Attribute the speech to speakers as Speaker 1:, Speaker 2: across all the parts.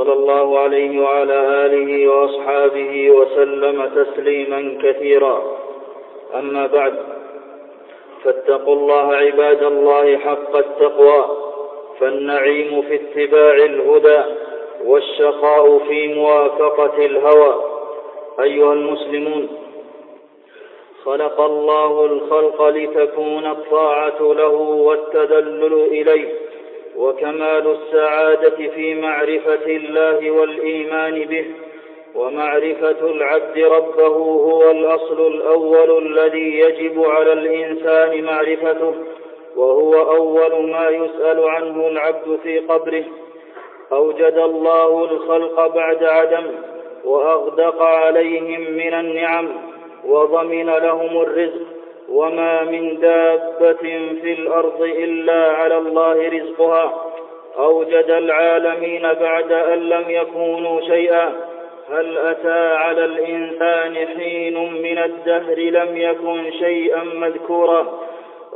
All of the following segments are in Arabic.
Speaker 1: صلى الله عليه وعلى آله وأصحابه وسلم تسليما كثيرا. أما بعد فاتقوا الله عباد الله حق التقوى فالنعيم في اتباع الهدى والشقاء في موافقة الهوى. أيها المسلمون خلق الله الخلق لتكون الطاعة له والتذلل إليه. وكمال السعادة في معرفة الله والإيمان به ومعرفة العبد ربه هو الأصل الأول الذي يجب على الإنسان معرفته وهو أول ما يسأل عنه العبد في قبره. أوجد الله الخلق بعد عدم وأغدق عليهم من النعم وضمن لهم الرزق وما من دابة في الأرض إلا على الله رزقها أوجد العالمين بعد أن لم يكونوا شيئا هل أتى على الإنسان حين من الدهر لم يكن شيئا مذكورا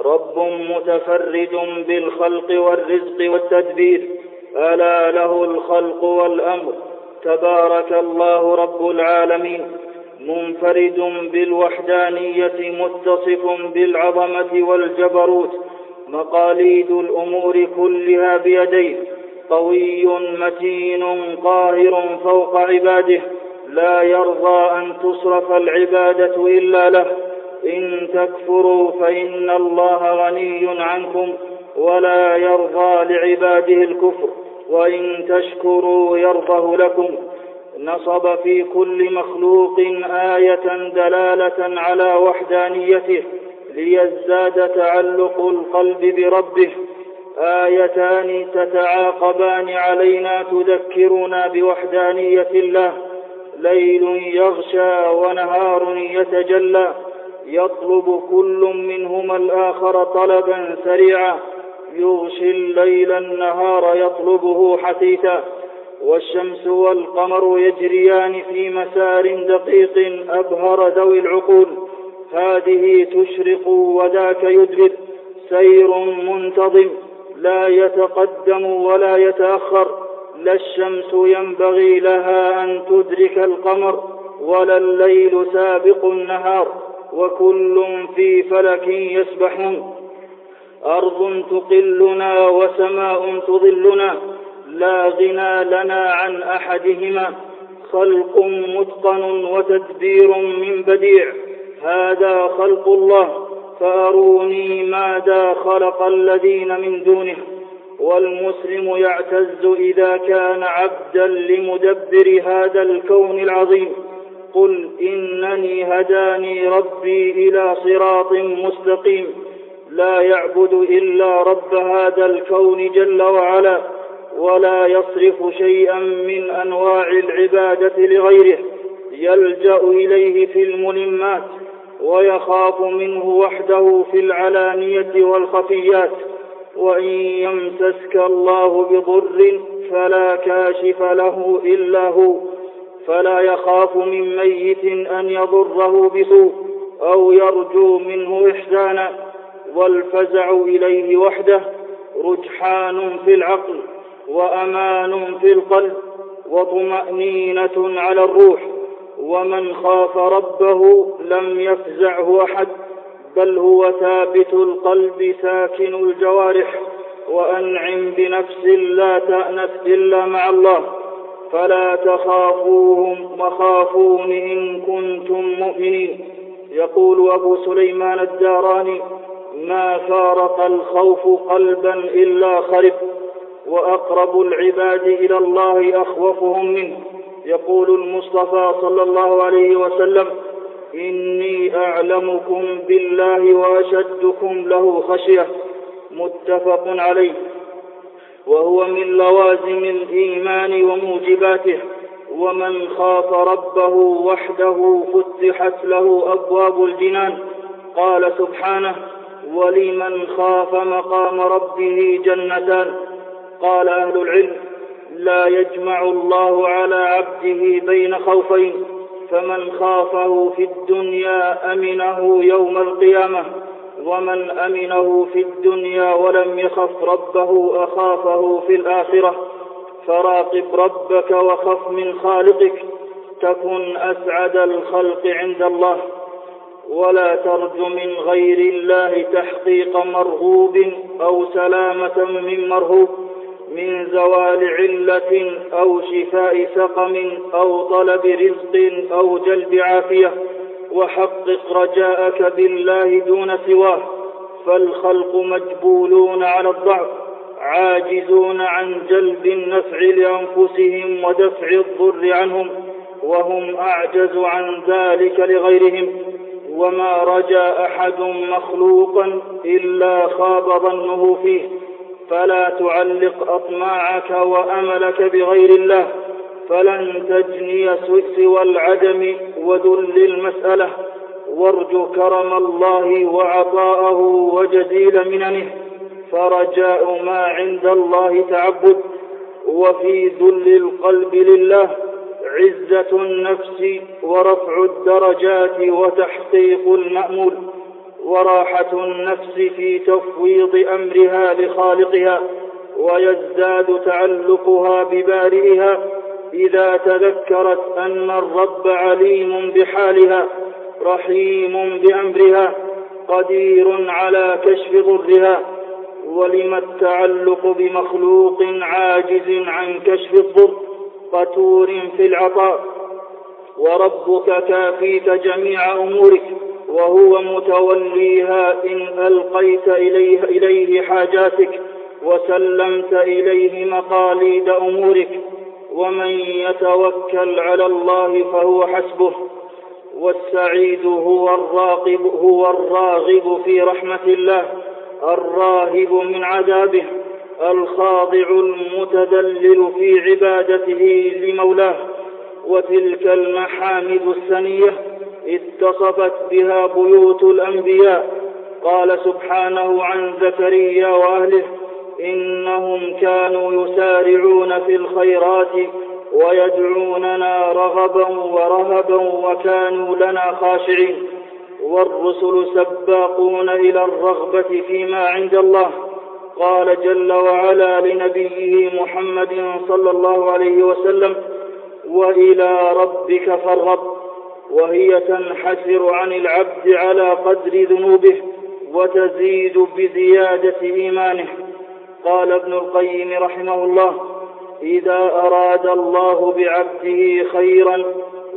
Speaker 1: رب متفرد بالخلق والرزق والتدبير ألا له الخلق والأمر تبارك الله رب العالمين منفرد بالوحدانية متصف بالعظمة والجبروت مقاليد الأمور كلها بيديه قوي متين قاهر فوق عباده لا يرضى أن تصرف العبادة إلا له. إن تكفروا فإن الله غني عنكم ولا يرضى لعباده الكفر وإن تشكروا يرضه لكم. نصب في كل مخلوق آية دلالة على وحدانيته ليزداد تعلق القلب بربه. آيتان تتعاقبان علينا تذكرنا بوحدانية الله. ليل يغشى ونهار يتجلى. يطلب كل منهما الآخر طلبا سريعا. يغشي الليل النهار يطلبه حثيثا. والشمس والقمر يجريان في مسار دقيق أبهر ذوي العقول. هذه تشرق وذاك يدبر سير منتظم. لا يتقدم ولا يتأخر. لا الشمس ينبغي لها أن تدرك القمر ولا الليل سابق النهار. وكل في فلك يسبحون. أرض تقلنا وسماء تظلنا. لا غنى لنا عن أحدهما. خلق متقن وتدبير من بديع. هذا خلق الله. فأروني ماذا خلق الذين من دونه. والمسلم يعتز إذا كان عبدا لمدبر هذا الكون العظيم. قل إنني هداني ربي إلى صراط مستقيم. لا يعبد إلا رب هذا الكون جل وعلا. ولا يصرف شيئا من أنواع العبادة لغيره يلجأ إليه في الملمات ويخاف منه وحده في العلانية والخفيات وإن يمسسك الله بضر فلا كاشف له إلا هو فلا يخاف من ميت أن يضره بسوء أو يرجو منه إحسانا والفزع إليه وحده رجحان في العقل. وأمان في القلب وطمأنينة على الروح. ومن خاف ربه لم يفزعه أحد بل هو ثابت القلب ساكن الجوارح. وأنعم بنفس لا تأنف إلا مع الله. فلا تخافوهم وخافون إن كنتم مؤمنين. يقول أبو سليمان الداراني ما فارق الخوف قلبا إلا خرب. وأقرب العباد إلى الله أخوفهم منه. يقول المصطفى صلى الله عليه وسلم إني أعلمكم بالله وأشدكم له خشية. متفق عليه. وهو من لوازم الإيمان وموجباته. ومن خاف ربه وحده فتحت له أبواب الجنان. قال سبحانه ولمن خاف مقام ربه جنتان. قال أهل العلم لا يجمع الله على عبده بين خوفين فمن خافه في الدنيا أمنه يوم القيامة ومن أمنه في الدنيا ولم يخف ربه أخافه في الآخرة. فراقب ربك وخف من خالقك تكن أسعد الخلق عند الله. ولا ترج من غير الله تحقيق مرغوب أو سلامة من مرهوب. من زوال علة أو شفاء سقم أو طلب رزق أو جلب عافية وحقق رجاءك بالله دون سواه فالخلق مجبولون على الضعف عاجزون عن جلب النفع لأنفسهم ودفع الضر عنهم وهم أعجز عن ذلك لغيرهم وما رجا أحد مخلوقا إلا خاب ظنه فيه. فلا تعلق أطماعك وأملك بغير الله فلن تجني سوى العدم وذل المسألة. وارجو كرم الله وعطاءه وجزيل مننه. فرجاء ما عند الله تعبد وفي ذل القلب لله. عزة النفس ورفع الدرجات وتحقيق المأمول. وراحة النفس في تفويض أمرها لخالقها ويزداد تعلقها ببارئها إذا تذكرت أن الرب عليم بحالها رحيم بأمرها قدير على كشف ضرها. ولم التعلق بمخلوق عاجز عن كشف الضر؟ قتور في العطاء. وربك كافيك جميع أمورك. وهو متوليها إن ألقيت إليه, إليه حاجاتك وسلمت إليه مقاليد أمورك ومن يتوكل على الله فهو حسبه والسعيد هو الراقب هو الراغب في رحمة الله الراهب من عذابه الخاضع المتذلل في عبادته لمولاه وتلك المحامد السنية اتصفت بها بيوت الأنبياء. قال سبحانه عن زكريا وأهله إنهم كانوا يسارعون في الخيرات ويدعوننا رغبا ورهبا وكانوا لنا خاشعين. والرسل سباقون إلى الرغبة فيما عند الله. قال جل وعلا لنبيه محمد صلى الله عليه وسلم وإلى ربك فارغب وهي تنحسر عن العبد على قدر ذنوبه وتزيد بزيادة إيمانه. قال ابن القيم رحمه الله إذا أراد الله بعبده خيرا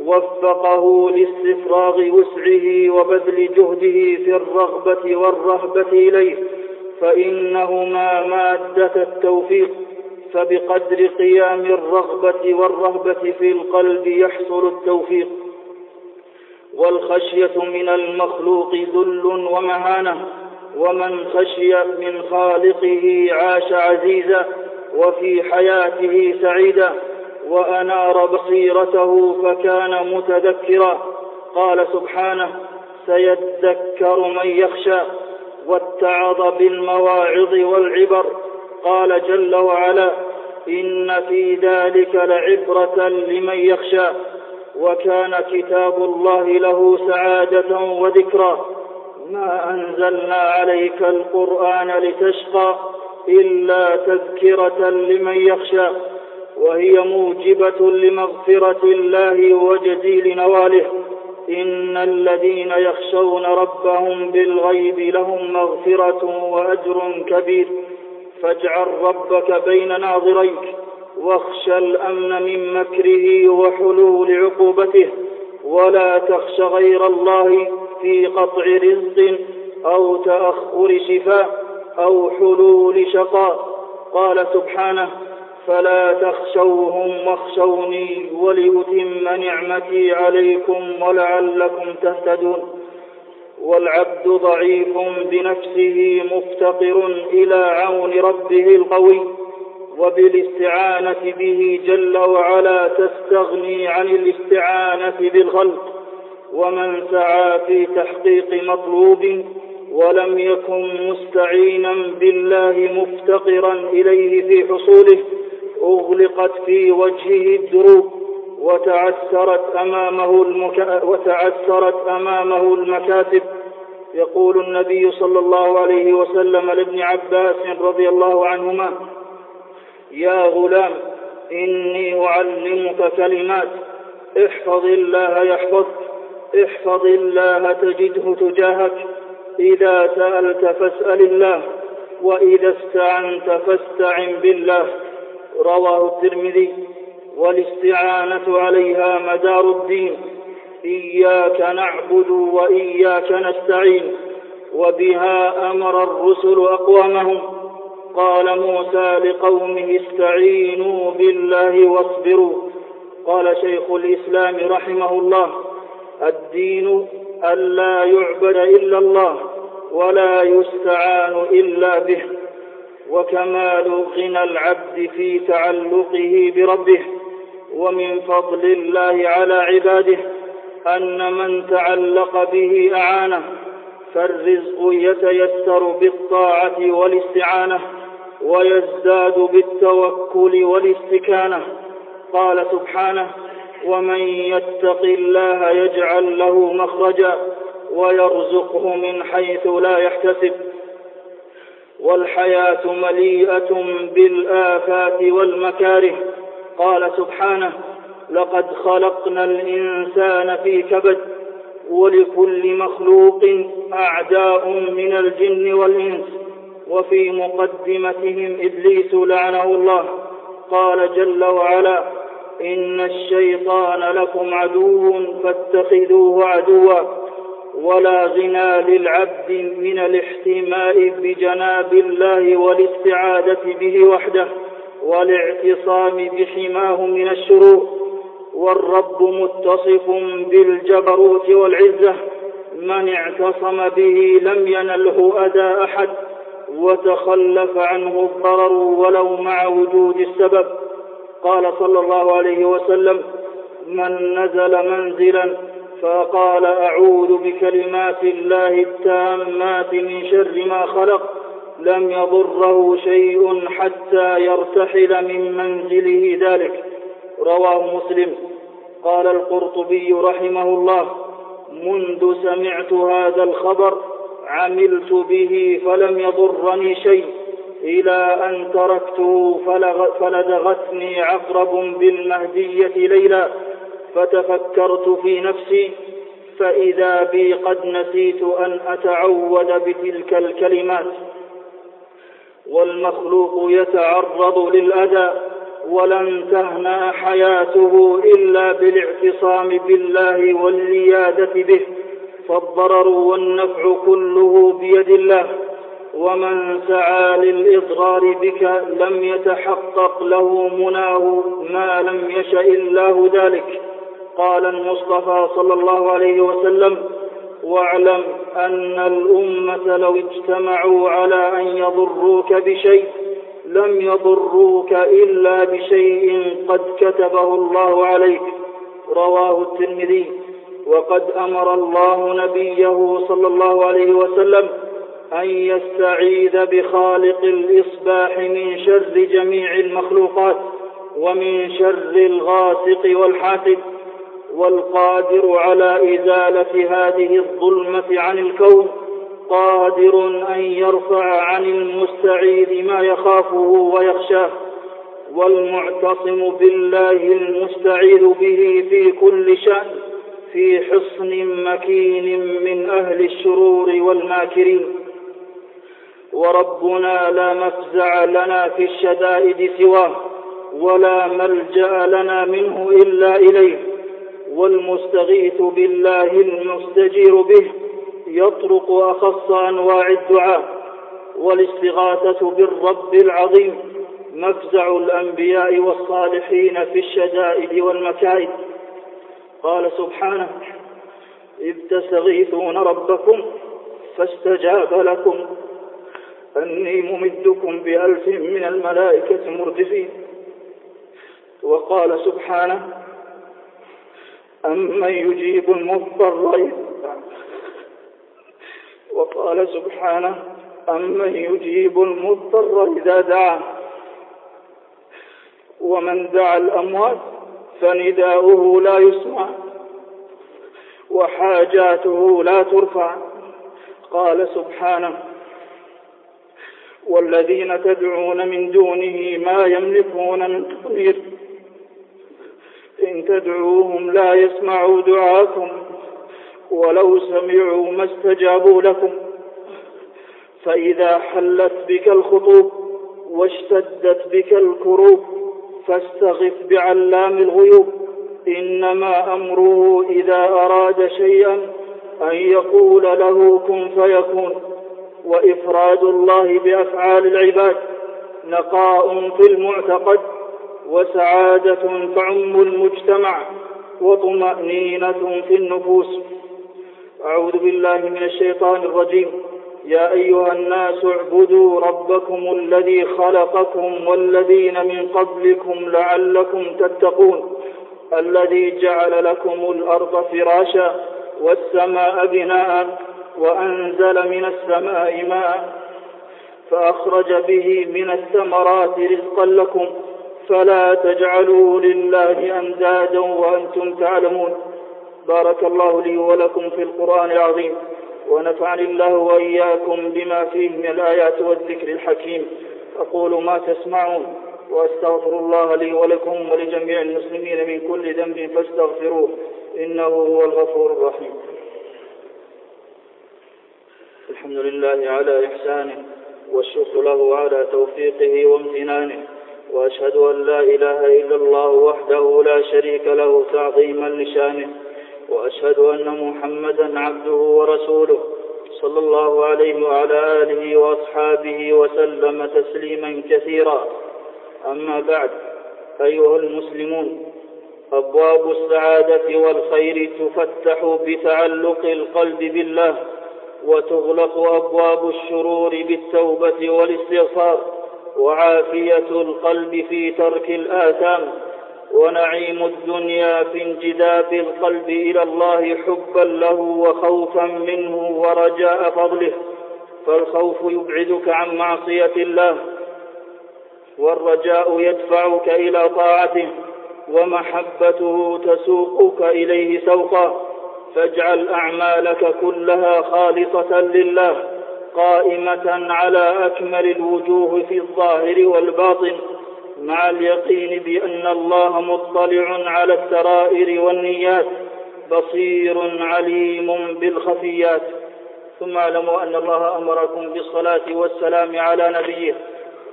Speaker 1: وفقه لاستفراغ وسعه وبذل جهده في الرغبة والرهبة إليه فانهما مادة التوفيق فبقدر قيام الرغبة والرهبة في القلب يحصل التوفيق. والخشية من المخلوق ذل ومهانة ومن خشي من خالقه عاش عزيزا وفي حياته سعيدا وأنار بصيرته فكان متذكرا. قال سبحانه سيذكر من يخشى واتعظ بالمواعظ والعبر. قال جل وعلا إن في ذلك لعبرة لمن يخشى. وكان كتاب الله له سعادة وذكرى. ما أنزلنا عليك القرآن لتشقى إلا تذكرة لمن يخشى وهي موجبة لمغفرة الله وجزيل نواله. إن الذين يخشون ربهم بالغيب لهم مغفرة وأجر كبير. فاجعل ربك بين ناظريك. واخشى الأمن من مكره وحلول عقوبته ولا تخش غير الله في قطع رزق أو تأخر شفاء أو حلول شقاء. قال سبحانه فلا تخشوهم واخشوني ولأتم نعمتي عليكم ولعلكم تهتدون. والعبد ضعيف بنفسه مفتقر إلى عون ربه القوي. وبالاستعانة به جل وعلا تستغني عن الاستعانة بالخلق ومن سعى في تحقيق مطلوب ولم يكن مستعينا بالله مفتقرا إليه في حصوله أغلقت في وجهه الدروب وتعثرت أمامه, المك... وتعثرت أمامه المكاتب. يقول النبي صلى الله عليه وسلم لابن عباس رضي الله عنهما يا غلام إني أعلمك كلمات. احفظ الله يحفظك احفظ الله تجده تجاهك. إذا سألت فاسأل الله وإذا استعنت فاستعن بالله. رواه الترمذي والاستعانة عليها مدار الدين. إياك نعبد وإياك نستعين وبها أمر الرسل أقوامهم. قال موسى لقومه استعينوا بالله واصبروا. قال شيخ الإسلام رحمه الله الدين ألا يعبد إلا الله ولا يستعان إلا به وكمال غنى العبد في تعلقه بربه ومن فضل الله على عباده أن من تعلق به أعانه فالرزق يتيسر بالطاعة والاستعانة. ويزداد بالتوكل والاستكانة. قال سبحانه ومن يتق الله يجعل له مخرجا ويرزقه من حيث لا يحتسب. والحياة مليئة بالآفات والمكاره. قال سبحانه لقد خلقنا الإنسان في كبد ولكل مخلوق أعداء من الجن والإنس. وفي مقدمتهم إبليس لعنه الله. قال جل وعلا إن الشيطان لكم عدو فاتخذوه عدوا. ولا غنى للعبد من الاحتماء بجناب الله والاستعاذة به وحده والاعتصام بحماه من الشرور. والرب متصف بالجبروت والعزة. من اعتصم به لم ينله أذى أحد. وتخلف عنه الضرر ولو مع وجود السبب. قال صلى الله عليه وسلم من نزل منزلا فقال أعوذ بكلمات الله التامات من شر ما خلق لم يضره شيء حتى يرتحل من منزله ذلك. رواه مسلم. قال القرطبي رحمه الله منذ سمعت هذا الخبر عملت به فلم يضرني شيء. إلى أن تركته فلدغتني عقرب بالمهدية ليلا. فتفكرت في نفسي فإذا بي قد نسيت أن أتعود بتلك الكلمات. والمخلوق يتعرض للأذى ولن تهنى حياته إلا بالاعتصام بالله والليادة به. فالضرر والنفع كله بيد الله. ومن سعى للإضرار بك لم يتحقق له مناه ما لم يشأ الله ذلك. قال المصطفى صلى الله عليه وسلم واعلم أن الأمة لو اجتمعوا على أن يضروك بشيء لم يضروك إلا بشيء قد كتبه الله عليك. رواه الترمذي. وقد أمر الله نبيه صلى الله عليه وسلم أن يستعيذ بخالق الإصباح من شر جميع المخلوقات ومن شر الغاسق والحاسد والقادر على إزالة هذه الظلمة عن الكون قادر أن يرفع عن المستعيذ ما يخافه ويخشاه والمعتصم بالله المستعيذ به في كل شأن. في حصن مكين من أهل الشرور والماكرين. وربنا لا مفزع لنا في الشدائد سواه ولا ملجأ لنا منه إلا إليه. والمستغيث بالله المستجير به يطرق أخص أنواع الدعاء. والاستغاثة بالرب العظيم مفزع الأنبياء والصالحين في الشدائد والمكائد قال سبحانه إذ تستغيثون ربكم فاستجاب لكم. أني ممدكم بألف من الملائكة مردفين. وقال سبحانه أمن يجيب المضطر وقال سبحانه أمن يجيب المضطر إذا دعاه. ومن دعا الأموات فنداؤه لا يسمع وحاجاته لا ترفع. قال سبحانه والذين تدعون من دونه ما يملكون من قطمير إن تدعوهم لا يسمعوا دعاكم ولو سمعوا ما استجابوا لكم. فإذا حلت بك الخطوب واشتدت بك الكروب فاستغف بعلام الغيوب. إنما أمره إذا أراد شيئا أن يقول له كن فيكون. وإفراد الله بأفعال العباد. نقاء في المعتقد. وسعادة تعم المجتمع. وطمأنينة في النفوس. أعوذ بالله من الشيطان الرجيم. يا أيها الناس اعبدوا ربكم الذي خلقكم والذين من قبلكم لعلكم تتقون الذي جعل لكم الأرض فراشا والسماء بناء وأنزل من السماء ماء فأخرج به من الثمرات رزقا لكم فلا تجعلوا لله أندادا وأنتم تعلمون. بارك الله لي ولكم في القرآن العظيم. ونفعني الله وإياكم بما فيه من الآيات والذكر الحكيم. أقول ما تسمعون وأستغفر الله لي ولكم ولجميع المسلمين من كل ذنب فاستغفروه إنه هو الغفور الرحيم. الحمد لله على إحسانه والشكر له على توفيقه وامتنانه وأشهد أن لا إله إلا الله وحده لا شريك له تعظيما لشانه وأشهد أن محمدا عبده ورسوله صلى الله عليه وعلى آله وأصحابه وسلم تسليما كثيرا. أما بعد أيها المسلمون أبواب السعادة والخير تفتح بتعلق القلب بالله وتغلق أبواب الشرور بالتوبة والاستغفار وعافية القلب في ترك الآثام. ونعيم الدنيا في انجذاب القلب إلى الله حبا له وخوفا منه ورجاء فضله فالخوف يبعدك عن معصية الله والرجاء يدفعك إلى طاعته ومحبته تسوقك إليه سوقا فاجعل أعمالك كلها خالصة لله قائمة على أكمل الوجوه في الظاهر والباطن. مع اليقين بأن الله مطلع على السرائر والنيات بصير عليم بالخفيات. ثم اعلموا أن الله أمركم بالصلاة والسلام على نبيه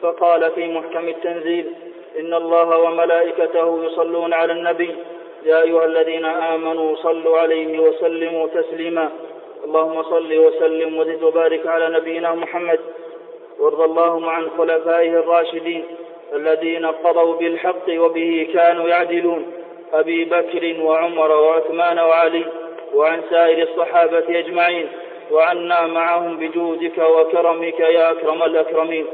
Speaker 1: فقال في محكم التنزيل إن الله وملائكته يصلون على النبي. يا أيها الذين آمنوا صلوا عليه وسلموا تسليما. اللهم صل وسلم وزد وبارك على نبينا محمد. وارض اللهم عن خلفائه الراشدين. الذين قضوا بالحق وبه كانوا يعدلون. أبي بكر وعمر وعثمان وعلي وعن سائر الصحابة أجمعين وعنا معهم بجودك وكرمك يا أكرم الأكرمين.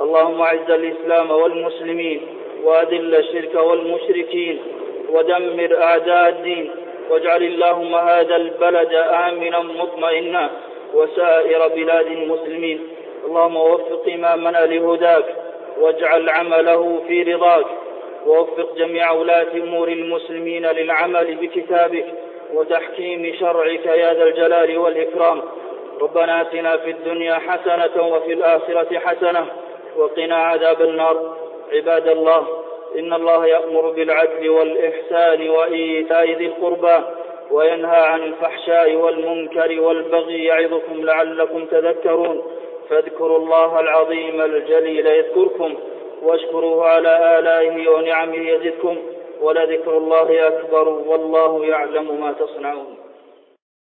Speaker 1: اللهم أعز الإسلام والمسلمين وأذل الشرك والمشركين ودمر أعداء الدين واجعل اللهم هذا البلد آمنا مطمئنا وسائر بلاد المسلمين. اللهم وفق إمامنا لهداك واجعل عمله في رضاك ووفق جميع ولاة أمور المسلمين للعمل بكتابك وتحكيم شرعك يا ذا الجلال والإكرام. ربنا آتنا في الدنيا حسنة وفي الآخرة حسنة وقنا عذاب النار. عباد الله إن الله يأمر بالعدل والإحسان وإيتاء ذي القربى وينهى عن الفحشاء والمنكر والبغي يعظكم لعلكم تذكرون. فاذكروا الله العظيم الجليل يذكركم واشكروه على آلائه ونعمه يزدكم ولذكر الله أكبر والله يعلم ما تصنعون